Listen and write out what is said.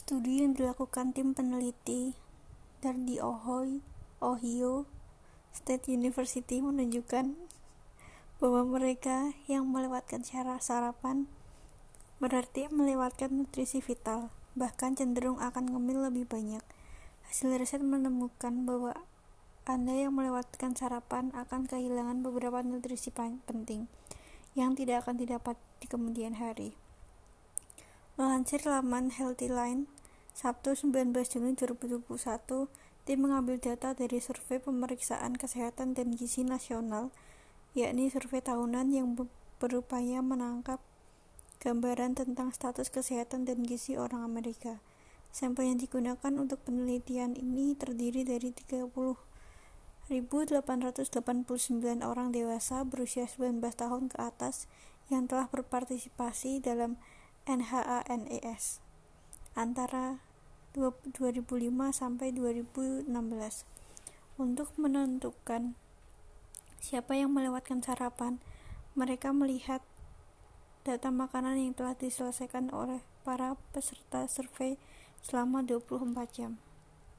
Studi yang dilakukan tim peneliti dari Ohio, Ohio State University menunjukkan bahwa mereka yang melewatkan cara sarapan berarti melewatkan nutrisi vital, bahkan cenderung akan ngemil lebih banyak. Hasil riset menemukan bahwa Anda yang melewatkan sarapan akan kehilangan beberapa nutrisi penting yang tidak akan didapat di kemudian hari. Melansir laman Healthline, Sabtu 19 Juni 2021, tim mengambil data dari survei pemeriksaan kesehatan dan gizi nasional, yakni survei tahunan yang berupaya menangkap gambaran tentang status kesehatan dan gizi orang Amerika. Sampel yang digunakan untuk penelitian ini terdiri dari 30.889 orang dewasa berusia 19 tahun ke atas yang telah berpartisipasi dalam NHANES antara 2005 sampai 2016 untuk menentukan siapa yang melewatkan sarapan mereka melihat data makanan yang telah diselesaikan oleh para peserta survei selama 24 jam